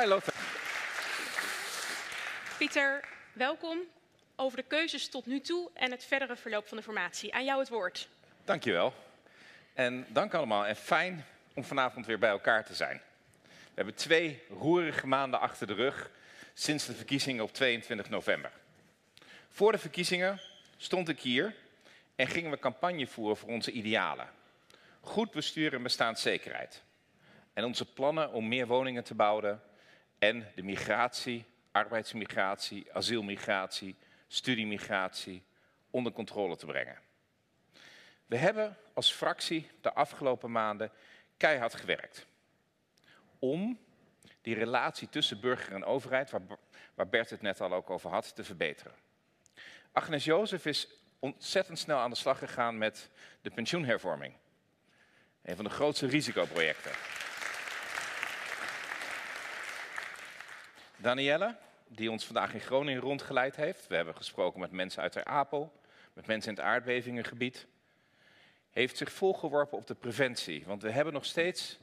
Hi Lotte. Pieter, welkom. Over de keuzes tot nu toe en het verdere verloop van de formatie. Aan jou het woord. Dankjewel. En dank allemaal en fijn om vanavond weer bij elkaar te zijn. We hebben twee roerige maanden achter de rug sinds de verkiezingen op 22 november. Voor de verkiezingen stond ik hier en gingen we campagne voeren voor onze idealen. Goed bestuur en bestaanszekerheid. En onze plannen om meer woningen te bouwen en de migratie, arbeidsmigratie, asielmigratie, studiemigratie onder controle te brengen. We hebben als fractie de afgelopen maanden keihard gewerkt om die relatie tussen burger en overheid, waar, Bert het net al ook over had, te verbeteren. Agnes Jozef is ontzettend snel aan de slag gegaan met de pensioenhervorming. Een van de grootste risicoprojecten. Danielle, die ons vandaag in Groningen rondgeleid heeft. We hebben gesproken met mensen uit Ter Apel, met mensen in het aardbevingengebied. Heeft zich volgeworpen op de preventie. Want we hebben nog steeds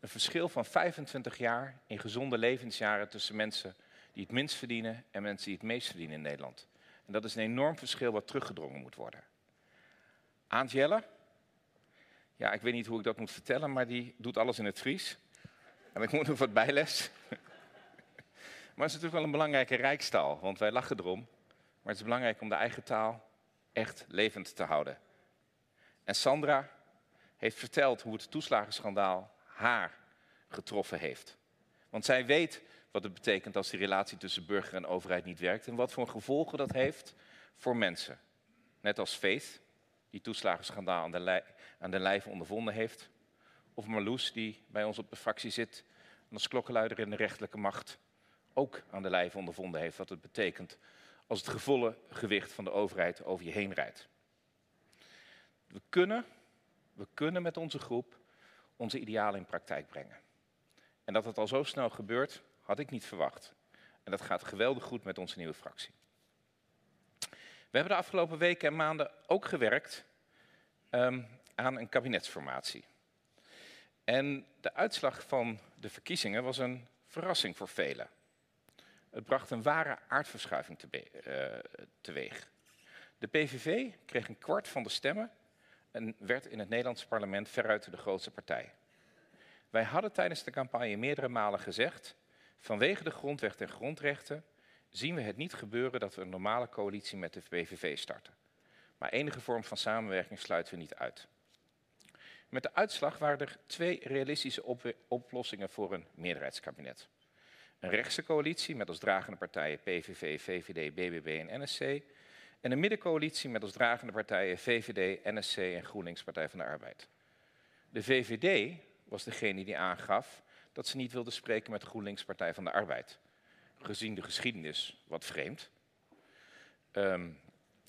een verschil van 25 jaar in gezonde levensjaren tussen mensen die het minst verdienen en mensen die het meest verdienen in Nederland. En dat is een enorm verschil wat teruggedrongen moet worden. Aantjelle, ja, ik weet niet hoe ik dat moet vertellen, maar die doet alles in het Fries. En ik moet nog wat bijles. Maar het is natuurlijk wel een belangrijke rijkstaal, want wij lachen erom. Maar het is belangrijk om de eigen taal echt levend te houden. En Sandra heeft verteld hoe het toeslagenschandaal haar getroffen heeft. Want zij weet wat het betekent als die relatie tussen burger en overheid niet werkt en wat voor gevolgen dat heeft voor mensen. Net als Faith, die toeslagenschandaal aan de, aan de lijve ondervonden heeft. Of Marloes, die bij ons op de fractie zit en als klokkenluider in de rechterlijke macht ook aan de lijve ondervonden heeft wat het betekent als het gevolle gewicht van de overheid over je heen rijdt. We kunnen, we kunnen met onze groep onze idealen in praktijk brengen. En dat het al zo snel gebeurt, had ik niet verwacht. En dat gaat geweldig goed met onze nieuwe fractie. We hebben de afgelopen weken en maanden ook gewerkt um, aan een kabinetsformatie. En de uitslag van de verkiezingen was een verrassing voor velen. Het bracht een ware aardverschuiving uh, teweeg. De PVV kreeg een kwart van de stemmen en werd in het Nederlandse parlement veruit de grootste partij. Wij hadden tijdens de campagne meerdere malen gezegd, vanwege de grondwet en grondrechten zien we het niet gebeuren dat we een normale coalitie met de PVV starten. Maar enige vorm van samenwerking sluiten we niet uit. Met de uitslag waren er twee realistische op oplossingen voor een meerderheidskabinet. Een rechtse coalitie met als dragende partijen PVV, VVD, BBB en NSC. En een middencoalitie met als dragende partijen VVD, NSC en GroenLinks Partij van de Arbeid. De VVD was degene die aangaf dat ze niet wilde spreken met GroenLinks Partij van de Arbeid. Gezien de geschiedenis wat vreemd. Um,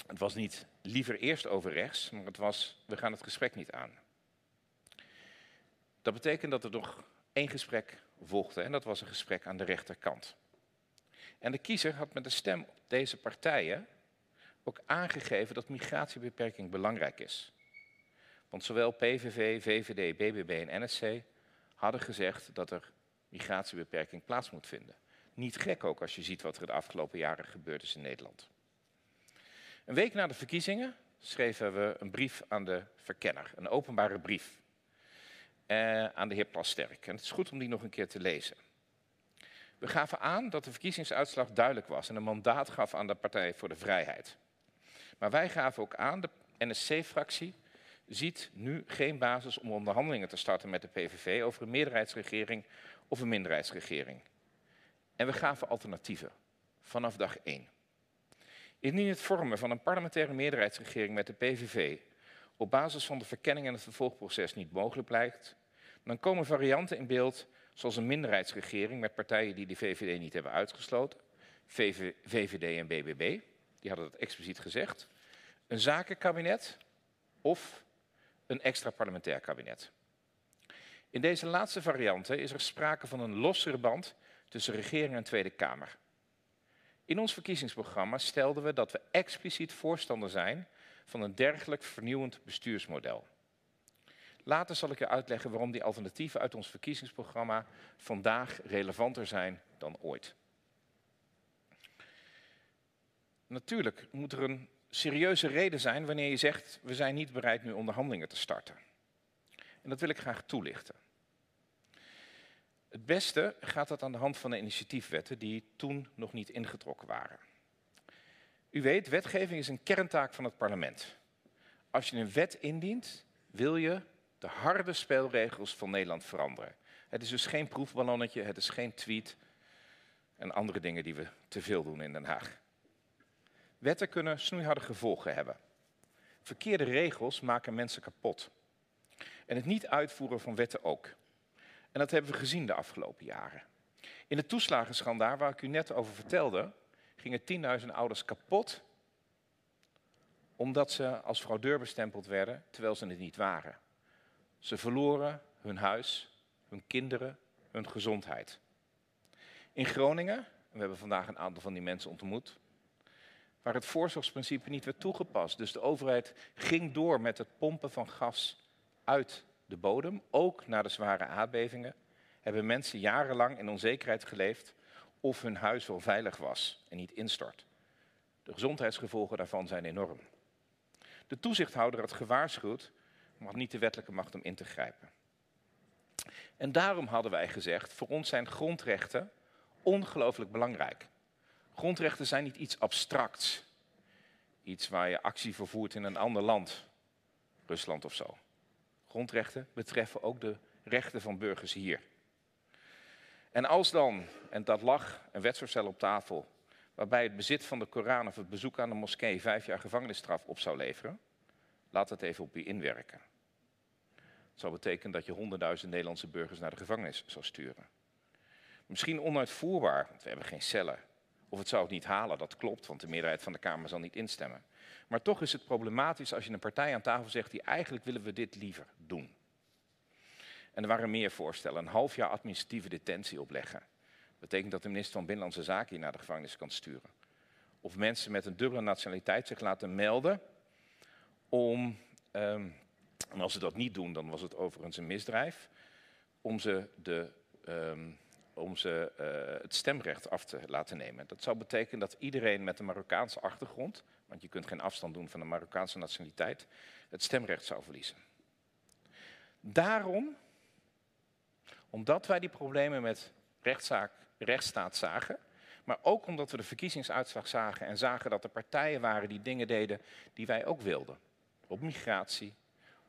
het was niet liever eerst over rechts, maar het was we gaan het gesprek niet aan. Dat betekent dat er nog één gesprek volgde en dat was een gesprek aan de rechterkant. En de kiezer had met de stem op deze partijen ook aangegeven dat migratiebeperking belangrijk is. Want zowel PVV, VVD, BBB en NSC hadden gezegd dat er migratiebeperking plaats moet vinden. Niet gek ook als je ziet wat er de afgelopen jaren gebeurd is in Nederland. Een week na de verkiezingen schreven we een brief aan de verkenner, een openbare brief eh, aan de heer Plasterk. En het is goed om die nog een keer te lezen. We gaven aan dat de verkiezingsuitslag duidelijk was en een mandaat gaf aan de Partij voor de Vrijheid. Maar wij gaven ook aan, de NSC-fractie ziet nu geen basis om onderhandelingen te starten met de PVV over een meerderheidsregering of een minderheidsregering. En we gaven alternatieven vanaf dag 1. Indien het vormen van een parlementaire meerderheidsregering met de PVV op basis van de verkenning en het vervolgproces niet mogelijk blijkt, dan komen varianten in beeld zoals een minderheidsregering met partijen die de VVD niet hebben uitgesloten, VVD en BBB, die hadden dat expliciet gezegd, een zakenkabinet of een extra parlementair kabinet. In deze laatste varianten is er sprake van een lossere band tussen regering en Tweede Kamer. In ons verkiezingsprogramma stelden we dat we expliciet voorstander zijn van een dergelijk vernieuwend bestuursmodel. Later zal ik je uitleggen waarom die alternatieven uit ons verkiezingsprogramma vandaag relevanter zijn dan ooit. Natuurlijk moet er een serieuze reden zijn wanneer je zegt we zijn niet bereid nu onderhandelingen te starten. En dat wil ik graag toelichten. Het beste gaat dat aan de hand van de initiatiefwetten die toen nog niet ingetrokken waren. U weet, wetgeving is een kerntaak van het parlement. Als je een wet indient, wil je de harde spelregels van Nederland veranderen. Het is dus geen proefballonnetje, het is geen tweet en andere dingen die we te veel doen in Den Haag. Wetten kunnen snoeiharde gevolgen hebben. Verkeerde regels maken mensen kapot. En het niet uitvoeren van wetten ook. En dat hebben we gezien de afgelopen jaren. In het toeslagenschandaal waar ik u net over vertelde, gingen 10.000 ouders kapot omdat ze als fraudeur bestempeld werden, terwijl ze het niet waren. Ze verloren hun huis, hun kinderen, hun gezondheid. In Groningen, we hebben vandaag een aantal van die mensen ontmoet, waar het voorzorgsprincipe niet werd toegepast. Dus de overheid ging door met het pompen van gas uit de bodem, ook na de zware aardbevingen, hebben mensen jarenlang in onzekerheid geleefd of hun huis wel veilig was en niet instort. De gezondheidsgevolgen daarvan zijn enorm. De toezichthouder had gewaarschuwd, had niet de wettelijke macht om in te grijpen. En daarom hadden wij gezegd, voor ons zijn grondrechten ongelooflijk belangrijk. Grondrechten zijn niet iets abstracts. Iets waar je actie vervoert in een ander land, Rusland of zo. Grondrechten betreffen ook de rechten van burgers hier. En als dan, en dat lag een wetsvoorstel op tafel, waarbij het bezit van de Koran of het bezoek aan de moskee vijf jaar gevangenisstraf op zou leveren, laat het even op u inwerken. Zou betekenen dat je honderdduizend Nederlandse burgers naar de gevangenis zou sturen. Misschien onuitvoerbaar, want we hebben geen cellen. Of het zou het niet halen, dat klopt, want de meerderheid van de Kamer zal niet instemmen. Maar toch is het problematisch als je een partij aan tafel zegt die eigenlijk willen we dit liever doen. En er waren meer voorstellen. Een half jaar administratieve detentie opleggen. Dat betekent dat de minister van Binnenlandse Zaken je naar de gevangenis kan sturen. Of mensen met een dubbele nationaliteit zich laten melden om, um, en als ze dat niet doen, dan was het overigens een misdrijf, om ze, de, um, om ze uh, het stemrecht af te laten nemen. Dat zou betekenen dat iedereen met een Marokkaanse achtergrond, want je kunt geen afstand doen van de Marokkaanse nationaliteit, het stemrecht zou verliezen. Daarom, omdat wij die problemen met rechtszaak, rechtsstaat zagen, maar ook omdat we de verkiezingsuitslag zagen en zagen dat er partijen waren die dingen deden die wij ook wilden. Op migratie,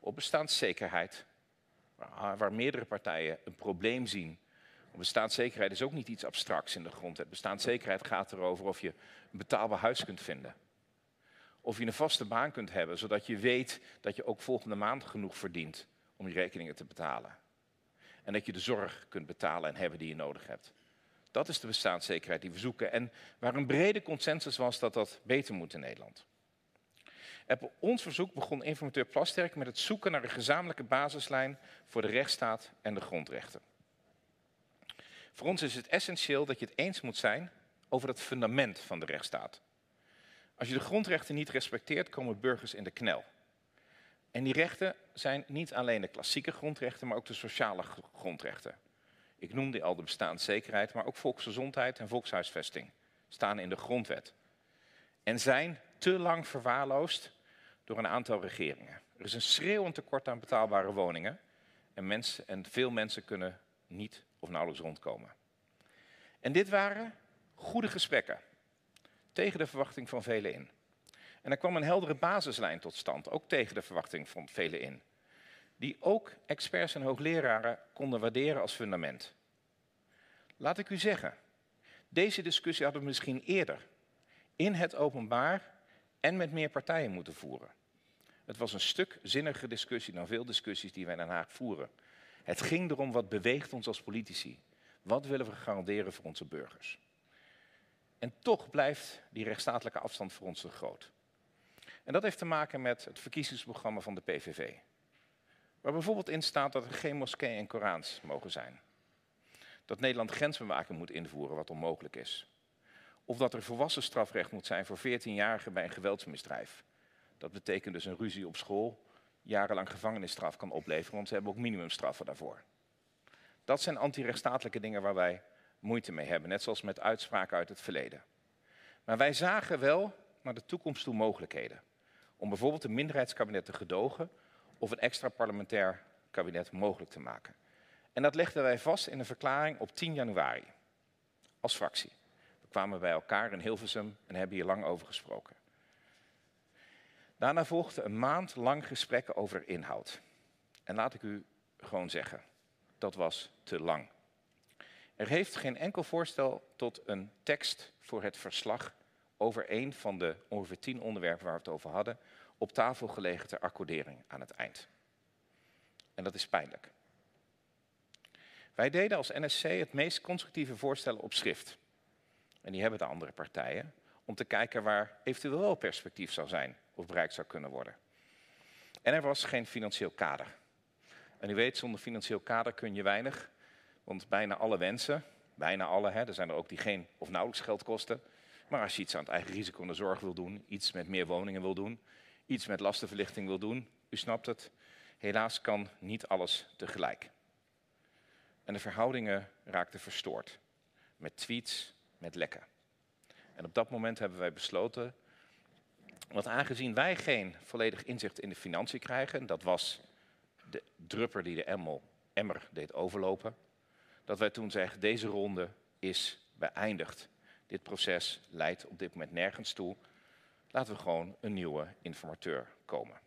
op bestaanszekerheid, waar, meerdere partijen een probleem zien Bestaanszekerheid is ook niet iets abstracts in de grondwet. Bestaanszekerheid gaat erover of je een betaalbaar huis kunt vinden. Of je een vaste baan kunt hebben, zodat je weet dat je ook volgende maand genoeg verdient om je rekeningen te betalen. En dat je de zorg kunt betalen en hebben die je nodig hebt. Dat is de bestaanszekerheid die we zoeken. En waar een brede consensus was dat dat beter moet in Nederland. Op ons verzoek begon informateur Plasterk met het zoeken naar een gezamenlijke basislijn voor de rechtsstaat en de grondrechten. Voor ons is het essentieel dat je het eens moet zijn over het fundament van de rechtsstaat. Als je de grondrechten niet respecteert, komen burgers in de knel. En die rechten zijn niet alleen de klassieke grondrechten, maar ook de sociale grondrechten. Ik noemde al de bestaanszekerheid, maar ook volksgezondheid en volkshuisvesting staan in de grondwet. En zijn te lang verwaarloosd door een aantal regeringen. Er is een schreeuwend tekort aan betaalbare woningen en, mensen, en veel mensen kunnen niet of nauwelijks rondkomen. En dit waren goede gesprekken, tegen de verwachting van velen in. En er kwam een heldere basislijn tot stand, ook tegen de verwachting van velen in. Die ook experts en hoogleraren konden waarderen als fundament. Laat ik u zeggen, deze discussie hadden we misschien eerder in het openbaar en met meer partijen moeten voeren. Het was een stuk zinnige discussie dan veel discussies die wij in Den Haag voeren. Het ging erom wat beweegt ons als politici. Wat willen we garanderen voor onze burgers? En toch blijft die rechtsstatelijke afstand voor ons te groot. En dat heeft te maken met het verkiezingsprogramma van de PVV. Waar bijvoorbeeld in staat dat er geen moskeeën en Korans mogen zijn. Dat Nederland grensbewaking moet invoeren, wat onmogelijk is. Of dat er volwassen strafrecht moet zijn voor 14-jarigen bij een geweldsmisdrijf. Dat betekent dus een ruzie op school jarenlang gevangenisstraf kan opleveren, want ze hebben ook minimumstraffen daarvoor. Dat zijn antirechtsstatelijke dingen waar wij moeite mee hebben, net zoals met uitspraken uit het verleden. Maar wij zagen wel naar de toekomst toe mogelijkheden. Om bijvoorbeeld een minderheidskabinet te gedogen of een extra parlementair kabinet mogelijk te maken. En dat legden wij vast in een verklaring op 10 januari. Als fractie. Kwamen bij elkaar in Hilversum en hebben hier lang over gesproken. Daarna volgde een maand lang gesprekken over inhoud. En laat ik u gewoon zeggen, dat was te lang. Er heeft geen enkel voorstel tot een tekst voor het verslag over een van de ongeveer tien onderwerpen waar we het over hadden, op tafel gelegen ter accordering aan het eind. En dat is pijnlijk. Wij deden als NSC het meest constructieve voorstellen op schrift. En die hebben de andere partijen, om te kijken waar eventueel wel perspectief zou zijn of bereikt zou kunnen worden. En er was geen financieel kader. En u weet, zonder financieel kader kun je weinig, want bijna alle wensen, bijna alle, hè, er zijn er ook die geen of nauwelijks geld kosten, maar als je iets aan het eigen risico en de zorg wil doen, iets met meer woningen wil doen, iets met lastenverlichting wil doen, u snapt het, helaas kan niet alles tegelijk. En de verhoudingen raakten verstoord. Met tweets, met lekken. En op dat moment hebben wij besloten, want aangezien wij geen volledig inzicht in de financiën krijgen, dat was de drupper die de emmel, emmer deed overlopen, dat wij toen zeggen, deze ronde is beëindigd. Dit proces leidt op dit moment nergens toe. Laten we gewoon een nieuwe informateur komen.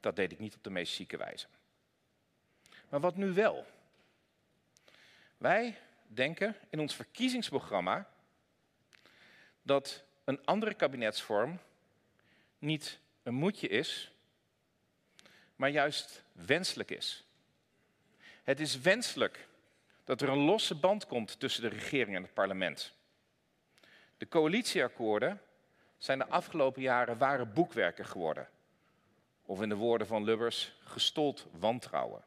Dat deed ik niet op de meest chique wijze. Maar wat nu wel? Wij denken in ons verkiezingsprogramma dat een andere kabinetsvorm niet een moedje is, maar juist wenselijk is. Het is wenselijk dat er een losse band komt tussen de regering en het parlement. De coalitieakkoorden zijn de afgelopen jaren ware boekwerken geworden. Of in de woorden van Lubbers, gestold wantrouwen.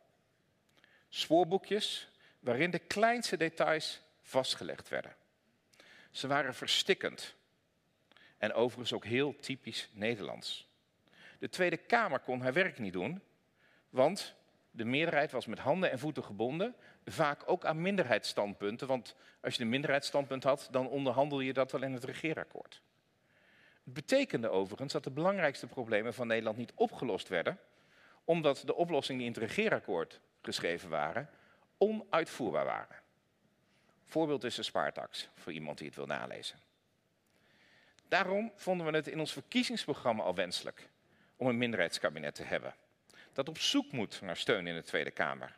Spoorboekjes waarin de kleinste details vastgelegd werden. Ze waren verstikkend en overigens ook heel typisch Nederlands. De Tweede Kamer kon haar werk niet doen, want de meerderheid was met handen en voeten gebonden, vaak ook aan minderheidsstandpunten, want als je een minderheidsstandpunt had, dan onderhandel je dat wel in het regeerakkoord. Het betekende overigens dat de belangrijkste problemen van Nederland niet opgelost werden, omdat de oplossingen die in het regeerakkoord geschreven waren, onuitvoerbaar waren. Voorbeeld is de spaartax, voor iemand die het wil nalezen. Daarom vonden we het in ons verkiezingsprogramma al wenselijk om een minderheidskabinet te hebben. Dat op zoek moet naar steun in de Tweede Kamer.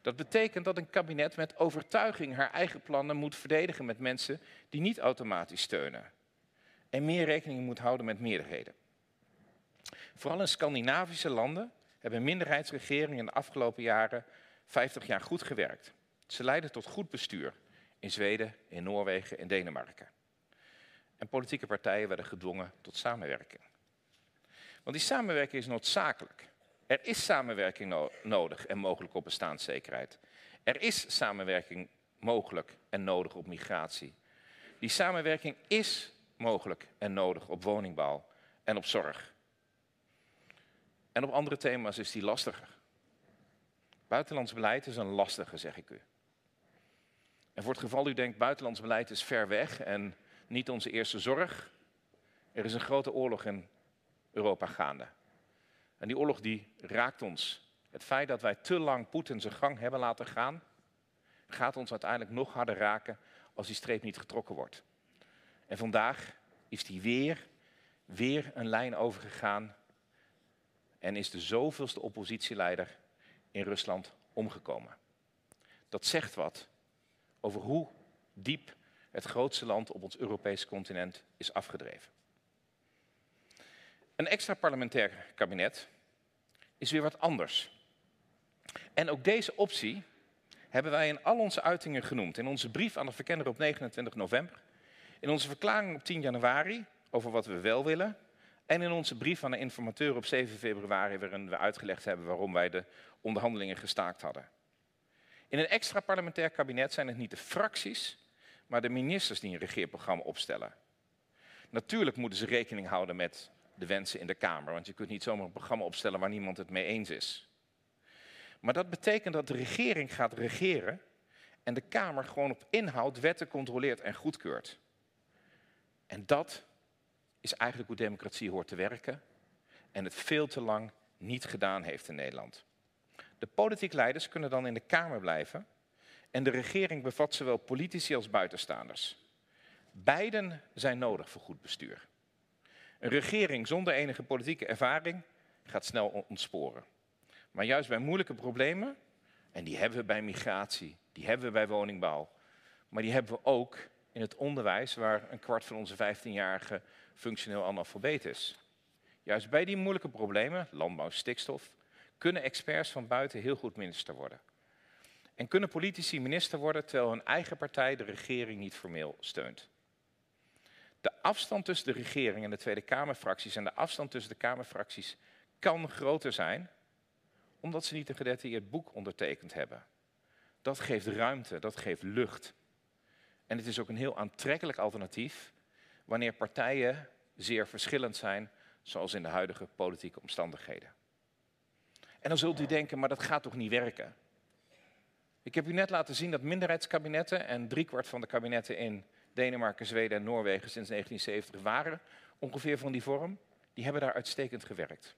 Dat betekent dat een kabinet met overtuiging haar eigen plannen moet verdedigen met mensen die niet automatisch steunen. En meer rekening moet houden met meerderheden. Vooral in Scandinavische landen hebben minderheidsregeringen in de afgelopen jaren 50 jaar goed gewerkt. Ze leiden tot goed bestuur in Zweden, in Noorwegen en Denemarken. En politieke partijen werden gedwongen tot samenwerking. Want die samenwerking is noodzakelijk. Er is samenwerking nodig en mogelijk op bestaanszekerheid. Er is samenwerking mogelijk en nodig op migratie. Die samenwerking is mogelijk en nodig op woningbouw en op zorg. En op andere thema's is die lastiger. Buitenlands beleid is een lastige, zeg ik u. En voor het geval u denkt, buitenlands beleid is ver weg en niet onze eerste zorg. Er is een grote oorlog in Europa gaande. En die oorlog die raakt ons. Het feit dat wij te lang Poetin zijn gang hebben laten gaan, gaat ons uiteindelijk nog harder raken als die streep niet getrokken wordt. En vandaag is die weer, weer een lijn overgegaan en is de zoveelste oppositieleider in Rusland omgekomen. Dat zegt wat over hoe diep het grootste land op ons Europese continent is afgedreven. Een extra parlementair kabinet is weer wat anders. En ook deze optie hebben wij in al onze uitingen genoemd. In onze brief aan de verkenner op 29 november, in onze verklaring op 10 januari over wat we wel willen en in onze brief aan de informateur op 7 februari waarin we uitgelegd hebben waarom wij de onderhandelingen gestaakt hadden. In een extra parlementair kabinet zijn het niet de fracties, maar de ministers die een regeerprogramma opstellen. Natuurlijk moeten ze rekening houden met de wensen in de Kamer. Want je kunt niet zomaar een programma opstellen waar niemand het mee eens is. Maar dat betekent dat de regering gaat regeren en de Kamer gewoon op inhoud wetten controleert en goedkeurt. En dat is eigenlijk hoe democratie hoort te werken en het veel te lang niet gedaan heeft in Nederland. De politiek leiders kunnen dan in de Kamer blijven en de regering bevat zowel politici als buitenstaanders. Beiden zijn nodig voor goed bestuur. Een regering zonder enige politieke ervaring gaat snel ontsporen. Maar juist bij moeilijke problemen, en die hebben we bij migratie, die hebben we bij woningbouw, maar die hebben we ook in het onderwijs, waar een kwart van onze 15-jarigen functioneel analfabeet is. Juist bij die moeilijke problemen, landbouw, stikstof, kunnen experts van buiten heel goed minister worden. En kunnen politici minister worden terwijl hun eigen partij de regering niet formeel steunt. De afstand tussen de regering en de Tweede Kamerfracties en de afstand tussen de Kamerfracties kan groter zijn, omdat ze niet een gedetailleerd boek ondertekend hebben. Dat geeft ruimte, dat geeft lucht. En het is ook een heel aantrekkelijk alternatief wanneer partijen zeer verschillend zijn, zoals in de huidige politieke omstandigheden. En dan zult u denken, maar dat gaat toch niet werken? Ik heb u net laten zien dat minderheidskabinetten en driekwart van de kabinetten in Denemarken, Zweden en Noorwegen sinds 1970 waren ongeveer van die vorm. Die hebben daar uitstekend gewerkt.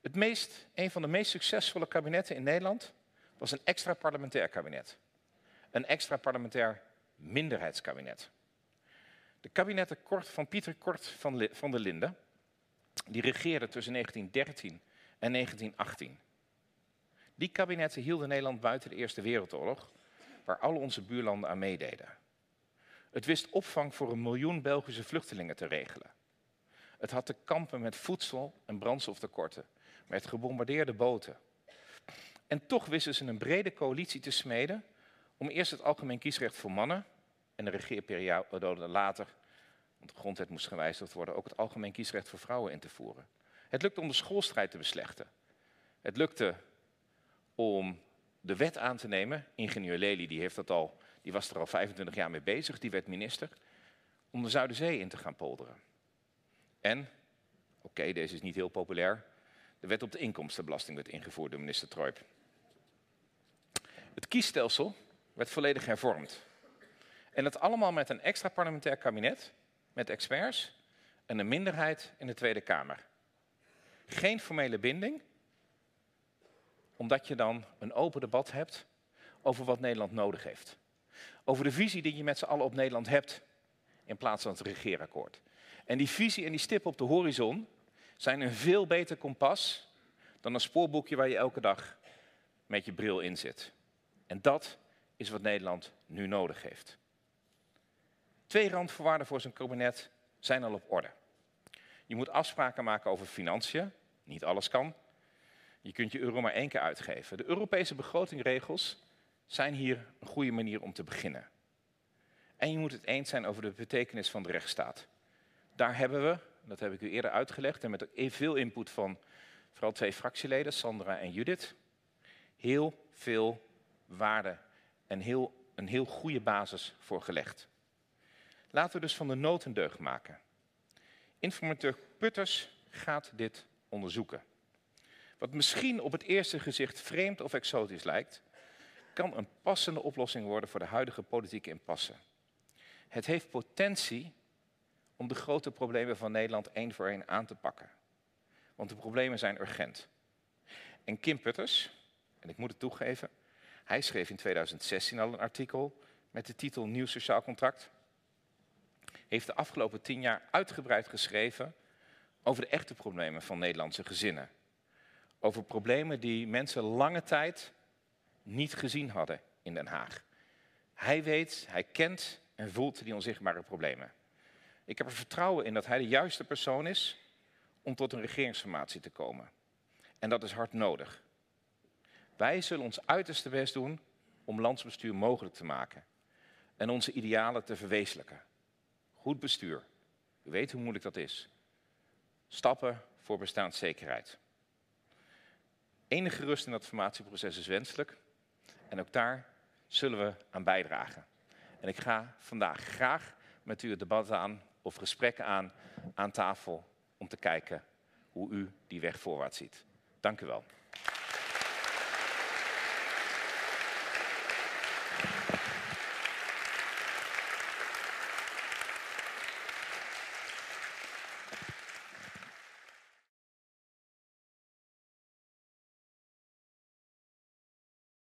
Het meest, een van de meest succesvolle kabinetten in Nederland was een extra parlementair kabinet. Een extra parlementair minderheidskabinet. De kabinetten Kort van Pieter Kort van, van der Linden, die regeerden tussen 1913 en 1918. Die kabinetten hielden Nederland buiten de Eerste Wereldoorlog, waar al onze buurlanden aan meededen. Het wist opvang voor een miljoen Belgische vluchtelingen te regelen. Het had te kampen met voedsel- en brandstoftekorten, met gebombardeerde boten. En toch wisten ze een brede coalitie te smeden om eerst het algemeen kiesrecht voor mannen en de regeerperiode later, want de grondwet moest gewijzigd worden, ook het algemeen kiesrecht voor vrouwen in te voeren. Het lukte om de schoolstrijd te beslechten. Het lukte om de wet aan te nemen. Ingenieur Lely die heeft dat al, die was er al 25 jaar mee bezig, die werd minister, om de Zuiderzee in te gaan polderen. En, oké, deze is niet heel populair, de wet op de inkomstenbelasting werd ingevoerd door minister Treub. Het kiesstelsel werd volledig hervormd. En dat allemaal met een extra parlementair kabinet, met experts en een minderheid in de Tweede Kamer. Geen formele binding, omdat je dan een open debat hebt over wat Nederland nodig heeft. Over de visie die je met z'n allen op Nederland hebt, in plaats van het regeerakkoord. En die visie en die stip op de horizon zijn een veel beter kompas dan een spoorboekje waar je elke dag met je bril in zit. En dat is wat Nederland nu nodig heeft. Twee randvoorwaarden voor zijn kabinet zijn al op orde. Je moet afspraken maken over financiën. Niet alles kan. Je kunt je euro maar één keer uitgeven. De Europese begrotingregels zijn hier een goede manier om te beginnen. En je moet het eens zijn over de betekenis van de rechtsstaat. Daar hebben we, dat heb ik u eerder uitgelegd en met veel input van vooral twee fractieleden, Sandra en Judith, heel veel waarde en heel, een heel goede basis voor gelegd. Laten we dus van de nood een deugd maken. Informateur Putters gaat dit onderzoeken. Wat misschien op het eerste gezicht vreemd of exotisch lijkt, kan een passende oplossing worden voor de huidige politieke impasse. Het heeft potentie om de grote problemen van Nederland één voor één aan te pakken. Want de problemen zijn urgent. En Kim Putters, en ik moet het toegeven, hij schreef in 2016 al een artikel met de titel Nieuw Sociaal Contract. Heeft de afgelopen tien jaar uitgebreid geschreven over de echte problemen van Nederlandse gezinnen. Over problemen die mensen lange tijd niet gezien hadden in Den Haag. Hij weet, hij kent en voelt die onzichtbare problemen. Ik heb er vertrouwen in dat hij de juiste persoon is om tot een regeringsformatie te komen. En dat is hard nodig. Wij zullen ons uiterste best doen om landsbestuur mogelijk te maken en onze idealen te verwezenlijken. Goed bestuur. U weet hoe moeilijk dat is. Stappen voor bestaanszekerheid. Enige rust in dat formatieproces is wenselijk. En ook daar zullen we aan bijdragen. En ik ga vandaag graag met u het debat aan of gesprekken aan aan tafel om te kijken hoe u die weg voorwaarts ziet. Dank u wel.